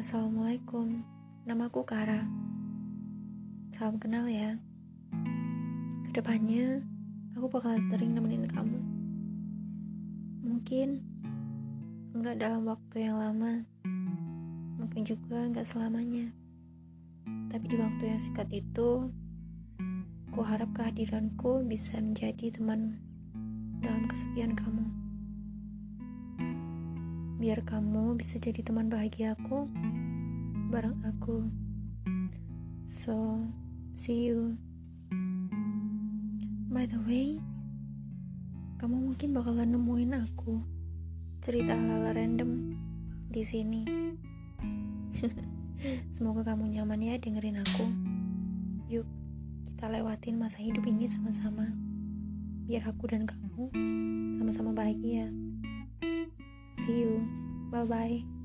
Assalamualaikum, namaku Kara. Salam kenal ya. Ke depannya, aku bakal sering nemenin kamu. Mungkin enggak dalam waktu yang lama, mungkin juga enggak selamanya. Tapi di waktu yang singkat itu, ku harap kehadiranku bisa menjadi teman dalam kesepian kamu. Biar kamu bisa jadi teman bahagiaku bareng aku. So, see you. By the way, kamu mungkin bakalan nemuin aku cerita hal-hal random di sini. Semoga kamu nyaman ya dengerin aku. Yuk, kita lewatin masa hidup ini sama-sama. Biar aku dan kamu sama-sama bahagia. See you. Bye-bye.